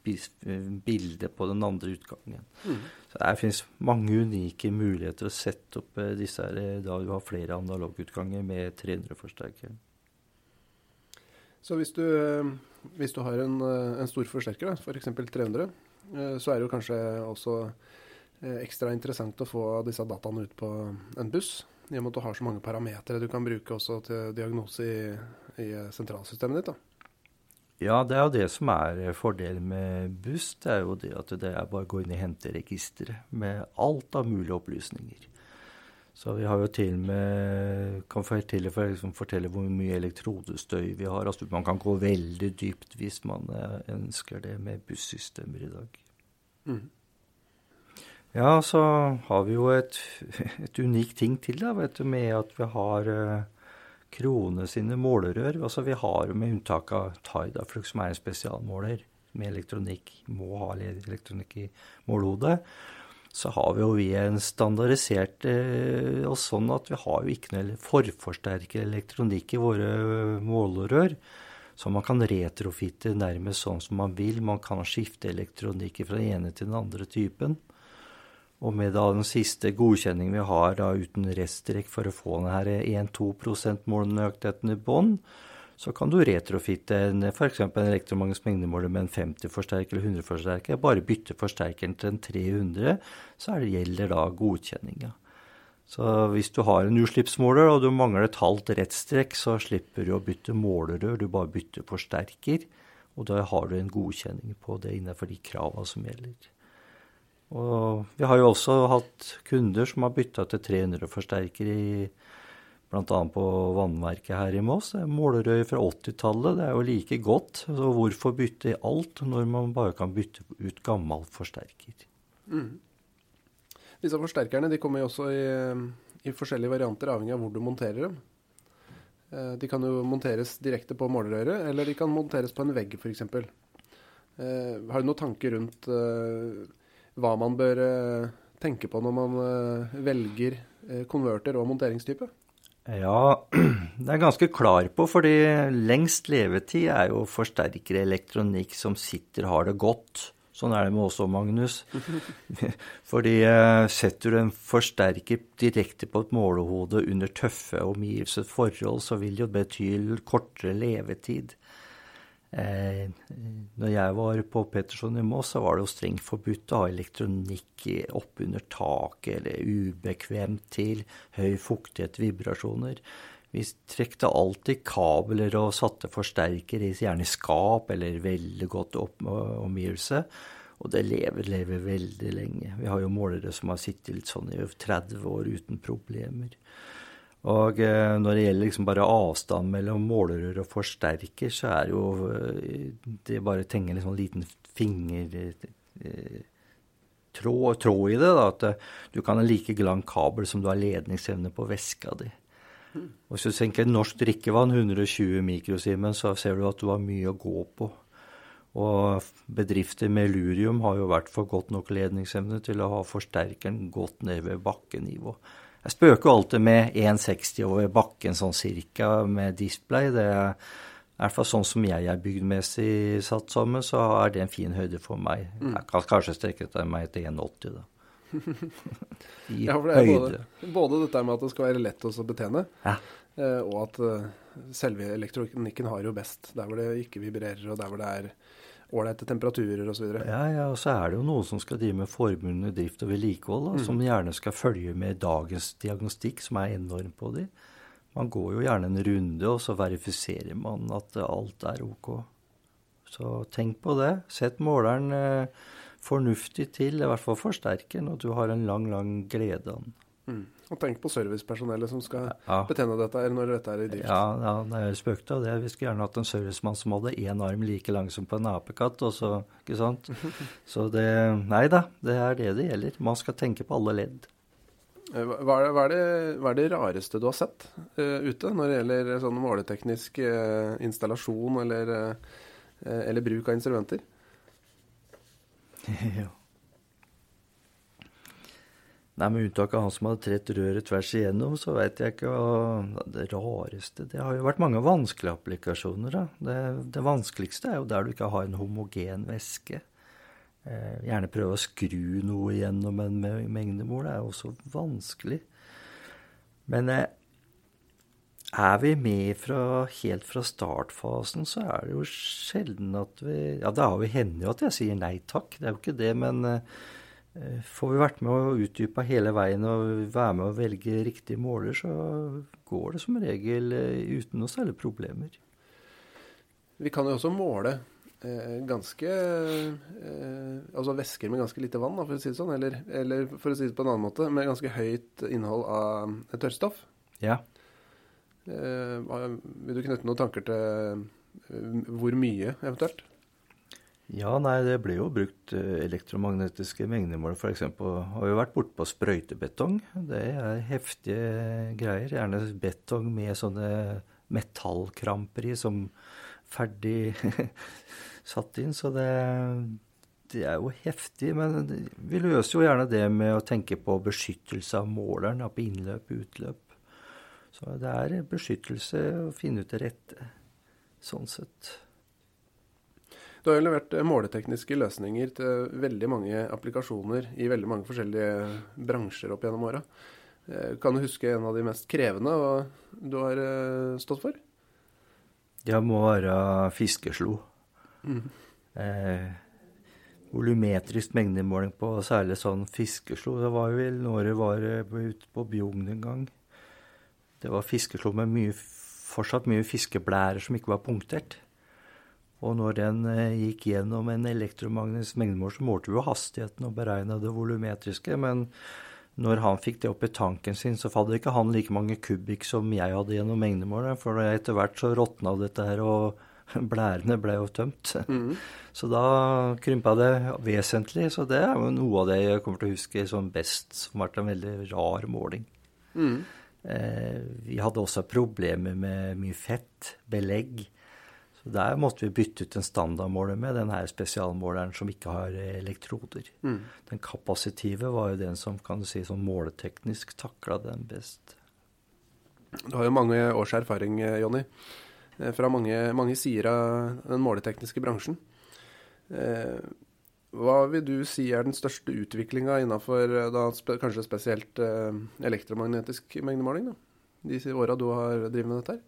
bildet på den andre utgangen. Mm. Så Det finnes mange unike muligheter å sette opp eh, disse her, eh, da du har flere analogutganger med 300-forsterker. Så hvis du hvis du har en, eh, en stor forsterker, f.eks. For 300, eh, så er det jo kanskje også eh, ekstra interessant å få disse dataene ut på en buss. I og med at du har så mange parametere du kan bruke også til diagnose i, i sentralsystemet ditt. da. Ja, det er jo det som er fordelen med buss. Det er jo det at det er bare å gå inn i henteregisteret med alt av mulige opplysninger. Så vi har jo til med kan fortelle, for liksom fortelle hvor mye elektrodestøy vi har. Altså man kan gå veldig dypt hvis man eh, ønsker det med bussystemer i dag. Mm. Ja, så har vi jo et, et unikt ting til da, vet du, med at vi har uh, Krone sine målerør. Altså vi har jo med unntak av Tidaflux, som er en spesialmåler med elektronikk, må ha elektronikk i målehodet så har vi jo vi en standardisert eh, og sånn at vi har jo ikke noe forforsterker elektronikk i våre målerør. Så man kan retrofitte nærmest sånn som man vil. Man kan skifte elektronikk fra den ene til den andre typen. Og med da den siste godkjenningen vi har da uten restrekk for å få denne 1-2 målnøyaktigheten i bånn, så kan du retrofitte f.eks. en elektromagnetisk mengdemåler med en 50-forsterker eller 100-forsterker. Bare bytte forsterkeren til en 300, så det gjelder da godkjenninga. Så hvis du har en utslippsmåler og du mangler et halvt rettstrekk, så slipper du å bytte målerør, du bare bytter forsterker. Og da har du en godkjenning på det innenfor de krava som gjelder. Og vi har jo også hatt kunder som har bytta til 300 forsterker i bl.a. på vannverket her i Moss. Målerøy fra 80-tallet. Det er jo like godt. Så hvorfor bytte i alt når man bare kan bytte ut gammel forsterker? Mm. Disse forsterkerne de kommer jo også i, i, forskjellige varianter, avhengig av hvor du monterer dem. Eh, de kan jo monteres direkte på målerøret, eller de kan monteres på en vegg f.eks. Eh, har du noen tanker rundt eh, hva man bør tenke på når man velger konverter og monteringstype? Ja, det er ganske klar på, fordi lengst levetid er jo forsterkere elektronikk som sitter har det godt. Sånn er det med òg, Magnus. Fordi eh, setter du en forsterker direkte på et målehode under tøffe omgivelser forhold, så vil det jo bety kortere levetid. Eh, når jeg var på Petterson i Moss, så var det jo strengt forbudt å ha elektronikk oppunder taket eller ubekvemt til høy fuktighet, vibrasjoner. Vi trekte alltid kabler og satte forsterker i skap eller veldig godt omgivelse. Og det lever, lever veldig lenge. Vi har jo målere som har sittet litt sånn i 30 år uten problemer. Og eh, når det gjelder liksom bare avstand mellom målerør og forsterker, så er jo eh, det bare å tenge en sånn liten fingertråd eh, tråd i det. Da, at du kan ha like lang kabel som du har ledningsevne på veska di. Og hvis du tenker norsk drikkevann, 120 mikrosimen, så ser du at du har mye å gå på. Og bedrifter med lurium har jo vært for godt nok ledningsevne til å ha forsterkeren godt ned ved bakkenivå. Jeg spøker jo alltid med 1,60 over bakken sånn cirka med display. Det er i hvert fall sånn som jeg er bygdmessig satt sammen, så er det en fin høyde for meg. Mm. Jeg kan kanskje strekke meg til 1,80 da. I ja, for det er høyde. Både, både, dette med at det skal være lett å betjene, ja. Eh, og at eh, selve elektronikken har jo best der hvor det ikke vibrerer, og der hvor det er ålreite temperaturer osv. Ja, ja, og så er det jo noen som skal drive med forbundne drift og vedlikehold, mm. som gjerne skal følge med dagens diagnostikk, som er enorm på de. Man går jo gjerne en runde, og så verifiserer man at alt er OK. Så tenk på det. Sett måleren eh, fornuftig til, i hvert fall forsterker den, og du har en lang, lang glede av den. Mm. Og tenk på servicepersonellet som skal ja. betjene dette her når dette er i drift. Ja, ja det er spøkt av det. Vi skulle gjerne hatt en servicemann som hadde én arm like lang som på en apekatt. og så, ikke sant? Så det Nei da, det er det det gjelder. Man skal tenke på alle ledd. Eh, hva er, hva, er det, hva er, det, rareste du har sett uh, ute når det gjelder sånn måleteknisk uh, installasjon eller, uh, eller bruk av instrumenter? ja. Nei, Med unntak av han som hadde trett røret tvers igjennom, så veit jeg ikke hva Det rareste Det har jo vært mange vanskelige applikasjoner. da. Det, det vanskeligste er jo der du ikke har en homogen væske. Eh, gjerne prøve å skru noe gjennom en mengdemål. Det er jo også vanskelig. Men eh, er vi med fra, helt fra startfasen, så er det jo sjelden at vi Ja, det har jo at jeg sier nei takk, det er jo ikke det, men Eh, får vi vært med og utdypa hele veien og være med og velge riktig måler, så går det som regel eh, uten noe særlig problemer. Vi kan jo også måle eh, ganske eh, Altså væsker med ganske lite vann, for å si det sånn. Eller, eller, for å si det på en annen måte, med ganske høyt innhold av tørrstoff. Ja. Eh, vil du knytte noen tanker til eh, hvor mye, eventuelt? Ja, nei, det ble jo brukt eh, elektromagnetiske mengdemål. F.eks. har vi vært borte på sprøytebetong. Det er heftige greier. Gjerne betong med sånne metallkramper i som ferdig satt inn. Så det, det, er jo heftig. Men vi løser jo gjerne det med å tenke på beskyttelse av måleren, på innløp og utløp. Så det er beskyttelse å finne ut det rette, sånn sett. Du har jo levert eh, måletekniske løsninger til veldig mange applikasjoner i veldig mange forskjellige bransjer opp gjennom åra. Eh, kan du huske en av de mest krevende du har eh, stått for? Det må være fiskeslo. Mm. Eh, volumetrisk mengdemåling på særlig sånn fiskeslo. Det var jo vel når det var ute på Bjugn en gang. Det var fiskeslo med mye, fortsatt mye fiskeblærer som ikke var punktert. Og når den eh, gikk gjennom en elektromagnetisk mengdemål, så målte vi jo hastigheten og beregna det volumetriske. Men når han fikk det opp i tanken sin, så hadde ikke han like mange kubikk som jeg hadde gjennom mengdemålet. For etter hvert så råtna dette her, og blærene ble jo tømt. Mm. Så da krympa det vesentlig. Så det er jo noe av det jeg kommer til å huske som best, som har vært en veldig rar måling. Mm. Eh, vi hadde også problemer med mye fett, belegg. Der måtte vi bytte ut en standardmåler med den her spesialmåleren som ikke har elektroder. Mm. Den kapasitive var jo den som kan du si, sånn måleteknisk takla den best. Du har jo mange års erfaring, eh, Jonny, eh, fra mange, mange sider av den måletekniske bransjen. Eh, hva vil du si er den største utviklinga innafor kanskje spesielt elektromagnetisk mengdemåling? da? De åra du har drevet med dette her?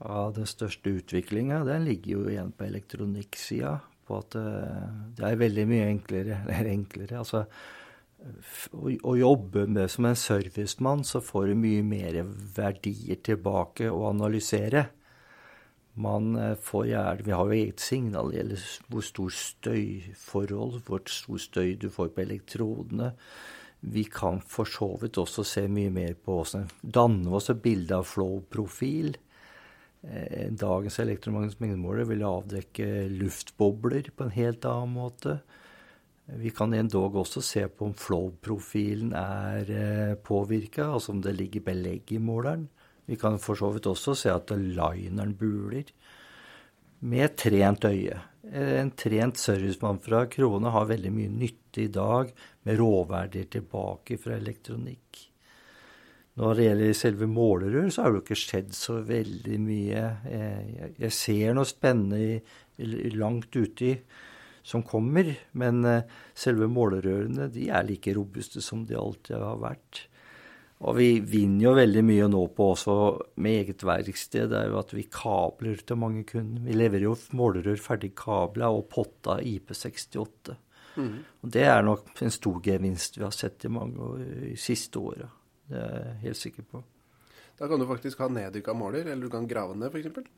Ja, Den største utviklinga ligger jo igjen på elektronikksida. På at eh, det er veldig mye enklere. Eller enklere. Altså, å, jobbe med som en servicemann, så får du mye mer verdier tilbake å analysere. Man eh, får gjerne Vi har jo eget signal det gjelder hvor stor støyforhold, hvor stor støy du får på elektrodene. Vi kan for så vidt også se mye mer på åssen danne oss et bilde av flow-profil. Eh, dagens elektromagnetiske mengdemåler vil avdekke luftbobler på en helt annen måte. Vi kan endog også se på om flow-profilen er eh, påvirka, altså om det ligger belegg i måleren. Vi kan for så vidt også se at lineren buler. Med trent øye. En trent servicemann fra Krone har veldig mye nytte i dag med råverdier tilbake fra elektronikk. Når det gjelder selve målerør, så har det jo ikke skjedd så veldig mye. Jeg ser noe spennende langt uti som kommer, men eh, selve målerørene de er like robuste som de alltid har vært. Og vi vinner jo veldig mye nå på også med eget verksted. Det er jo at vi kabler til mange kunder. Vi leverer jo målerør ferdig kabla og potta IP68. Mm. Og det er nok en stor gevinst vi har sett i mange år, i siste åra. Det er jeg helt sikker på. Da kan du faktisk ha neddykka måler, eller du kan grave ned f.eks.?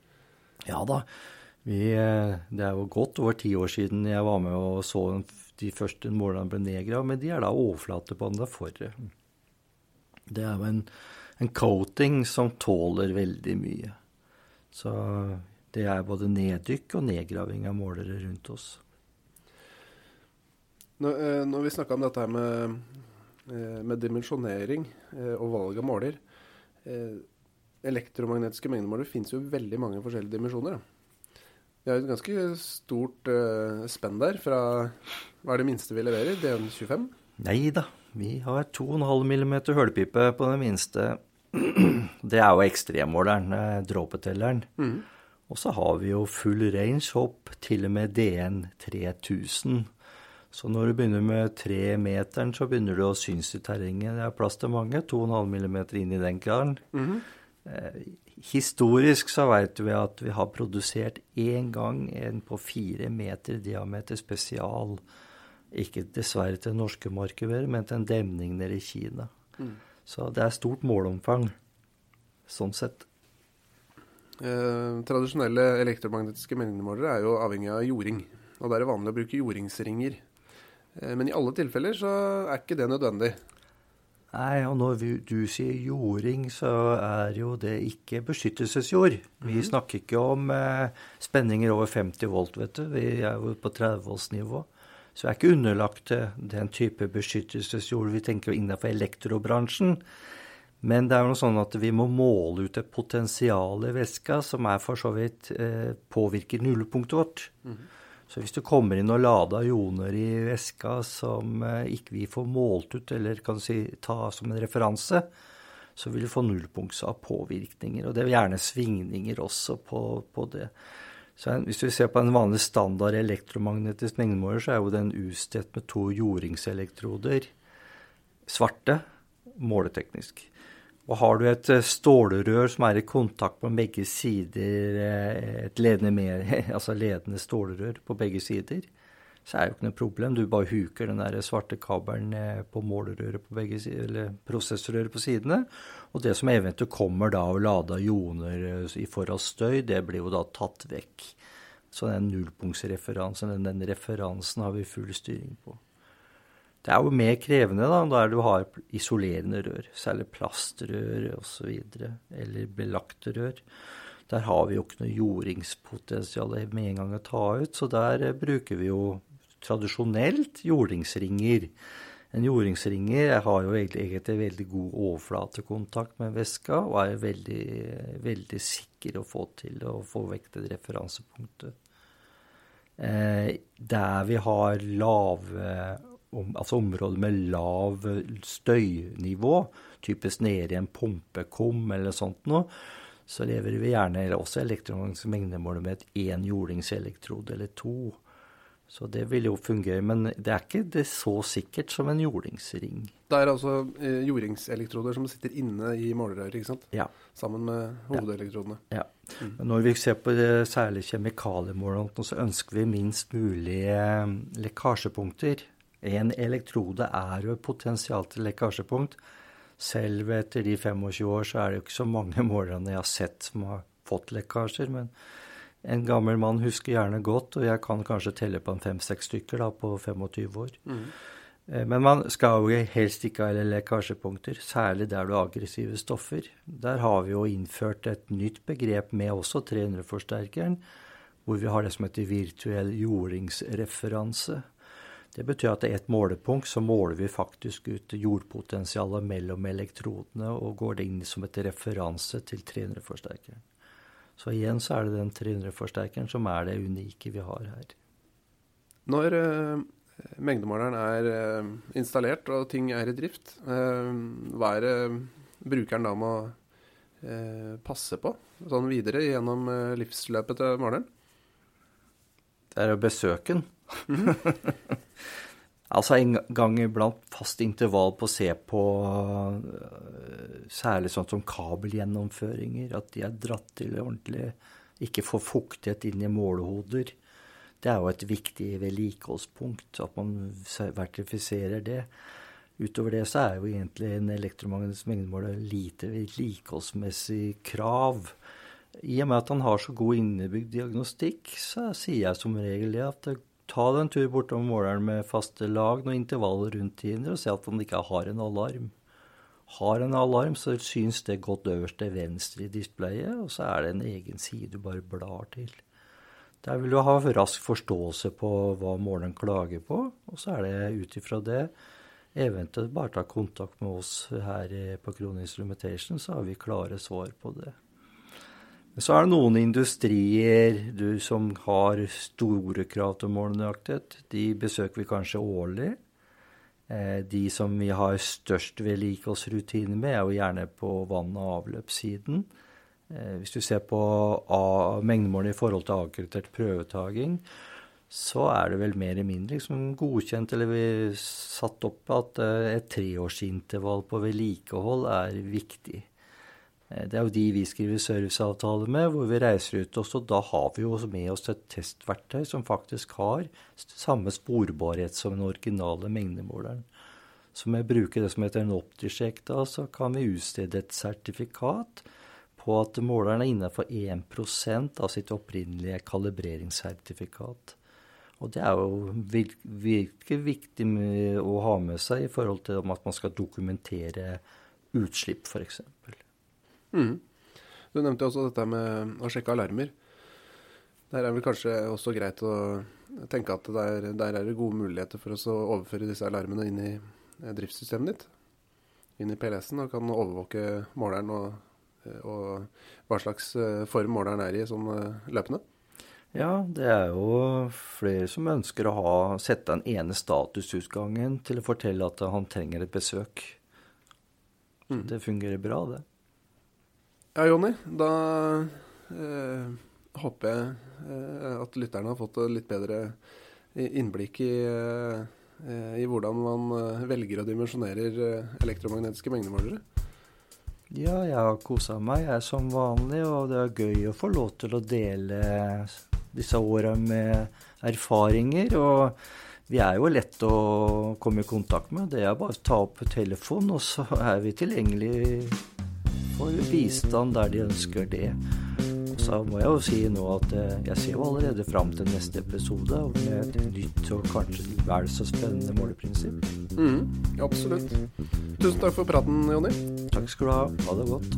Ja da. Vi, eh, det er jo godt over ti år siden jeg var med og så de første målerne ble nedgravd, men de er da overflatebånda forre. Det er jo en, en coating som tåler veldig mye. Så det er både neddykk og nedgraving av målere rundt oss. Når, eh, når vi snakka om dette her med, med dimensjonering og valg av måler Elektromagnetiske mengdemålere finnes jo veldig mange forskjellige dimensjoner. Vi har et ganske stort spenn der fra Hva er det minste vi leverer? DN25? Nei da. Vi har 2,5 mm hullpipe på den minste. Det er jo ekstremmåleren, eh, dråpetelleren. Mm. Og så har vi jo full range opp til og med DN 3000. Så når du begynner med tremeteren, så begynner du å synes i terrenget. Det er plass til mange. 2,5 mm inn i den karen. Mm. Eh, Historisk så vet vi at vi har produsert én gang en på fire meter diameter spesial. Ikke dessverre til norske markeder, men til en demning nede i Kina. Mm. Så det er stort målomfang sånn sett. Eh, tradisjonelle elektromagnetiske mengdemålere er jo avhengig av jording. Og da er det vanlig å bruke jordingsringer. Eh, men i alle tilfeller så er ikke det nødvendig. Nei, og når du sier jording, så er jo det ikke beskyttelsesjord. Vi mm. snakker ikke om eh, spenninger over 50 volt, vet du. Vi er jo på 30 voltsnivå. Så vi er ikke underlagt den type beskyttelsesjord vi tenker innenfor elektrobransjen. Men det er jo sånn at vi må måle ut et potensial i væska som er for så vidt eh, påvirker nullepunktet vårt. Mm. Så hvis du kommer inn og lader ioner i væska som eh, ikke vi får målt ut, eller kan si ta som en referanse, så vil du få nullpunkts av påvirkninger. Og det er gjerne svingninger også på, på det. Så hvis du ser på en vanlig standard elektromagnetisk mengdemåler, så er jo den utstedt med to jordingselektroder. Svarte, måleteknisk. Og har du et eh, stålrør som er i kontakt på begge sider, eh, et ledende, med, altså ledende stålrør på begge sider, så er det jo ikke noe problem. Du bare huker den der svarte kabelen eh, på målerøret på begge sider, eller prosessorøret på sidene. Og det som eventuelt kommer da av lada ioner i forhold støy, det blir jo da tatt vekk. Så den nullpunktsreferansen, den, den referansen har vi full styring på. Det er jo mer krevende da, der du har isolerende rør, særlig plastrør osv., eller belagte rør. Der har vi jo ikke noe jordingspotensial med en gang å ta ut, så der eh, bruker vi jo tradisjonelt jordingsringer. En jordingsringer har jo egentlig veldig god overflatekontakt med væska og er veldig, veldig sikker å få til å få vekk det referansepunktet. Eh, der vi har lave om, altså områder med lav støynivå, typisk nede i en pumpekum eller sånt noe, så lever vi gjerne også elektronisk mengdemåler med et én jordingselektrode eller to. Så det vil jo fungere, men det er ikke det så sikkert som en jordingsring. Det er altså eh, jordingselektroder som sitter inne i målerøret, ikke sant? Ja. Sammen med hovedelektrodene. Ja. ja. Mm. Når vi ser på det, særlig kjemikaliemålene, så ønsker vi minst mulig eh, lekkasjepunkter. En elektrode er jo et potensial til lekkasjepunkt. Selv etter de 25 år så er det jo ikke så mange målerne jeg har sett som har fått lekkasjer. Men en gammel mann husker gjerne godt, og jeg kan kanskje telle på en fem-seks stykker da, på 25 år. Mm. Men man skal jo helst ikke ha lekkasjepunkter, særlig der du har aggressive stoffer. Der har vi jo innført et nytt begrep med også 300-forsterkeren, hvor vi har det som heter virtuell jordingsreferanse. Det betyr at det er et målepunkt, så måler vi faktisk ut jordpotensialet mellom elektrodene og går det inn som et referanse til 300-forsterkeren. Så igjen så er det den 300-forsterkeren som er det unike vi har her. Når uh, mengdemåleren er uh, installert og ting er i drift, uh, hva er det brukeren da må passe på sånn videre gjennom livsløpet til måleren? Er å besøke den. Altså en gang iblant fast intervall på å se på uh, særlig sånn som kabelgjennomføringer, at de er dratt til ordentlig, ikke får fuktighet inn i målehoder. Det er jo et viktig vedlikeholdspunkt, at man vertifiserer det. Utover det så er jo egentlig en elektromagnetisk mengdemåler lite vedlikeholdsmessig krav. I og med at han har så god innebygd diagnostikk, så sier jeg som regel at ta deg en tur bortom måleren med faste lag, noen intervaller rundt tider, og se at han ikke har en alarm. Har en alarm, så syns det godt øverst til venstre i displayet, og så er det en egen side du bare blar til. Der vil du ha rask forståelse på hva måleren klager på, og så er det ut ifra det eventuelt bare ta kontakt med oss her på Krone Limitation, så har vi klare svar på det. Så er det noen industrier du, som har store krav til målenøyaktighet. De besøker vi kanskje årlig. Eh, de som vi har størst vedlikeholdsrutiner med, er jo gjerne på vann- og avløpssiden. Eh, hvis du ser på mengdemålene i forhold til akkreditert prøvetaging, så er det vel mer eller mindre liksom godkjent, eller vi satt opp at eh, et treårsintervall på vedlikehold er viktig. Eh, det er jo de vi skriver serviceavtale med, hvor vi reiser ut. Og da har vi jo med oss et testverktøy som faktisk har samme sporbarhet som den originale mengdemåleren. Så med å bruke det som heter en optisjekk, da, så kan vi utstede et sertifikat på at måleren er innenfor 1% av sitt opprinnelige kalibreringssertifikat. Og det er jo virkelig viktig å ha med seg i forhold til at man skal dokumentere utslipp, f.eks. Mm. Du nevnte også dette med å sjekke alarmer. Der er vel kanskje også greit å tenke at der, der er det gode muligheter for oss å overføre disse alarmene inn i eh, driftssystemet ditt. Inn i PLS-en og kan overvåke måleren og, eh, og, hva slags eh, form måleren er i sånn løpende. Ja, det er jo flere som ønsker å ha, sette den ene statusutgangen til å fortelle at han trenger et besøk. Mm. Det fungerer bra, det. Ja, Jonny. Da eh, håper jeg eh, at lytterne har fått litt bedre innblikk i, eh, i hvordan man eh, velger og dimensjonerer eh, elektromagnetiske mengdemålere. Ja, jeg har kosa meg, jeg er som vanlig, og det er gøy å få lov til å dele disse åra med erfaringer. Og vi er jo lett å komme i kontakt med. Det er bare å ta opp telefonen, og så er vi tilgjengelig får bistand der de ønsker det. Og så må jeg jo si nå at eh, jeg ser jo allerede fram til neste episode med et nytt og kanskje vel så spennende måleprinsipp. Mm, absolutt. Tusen takk for praten, Jonny. Takk skal du ha. Ha det godt.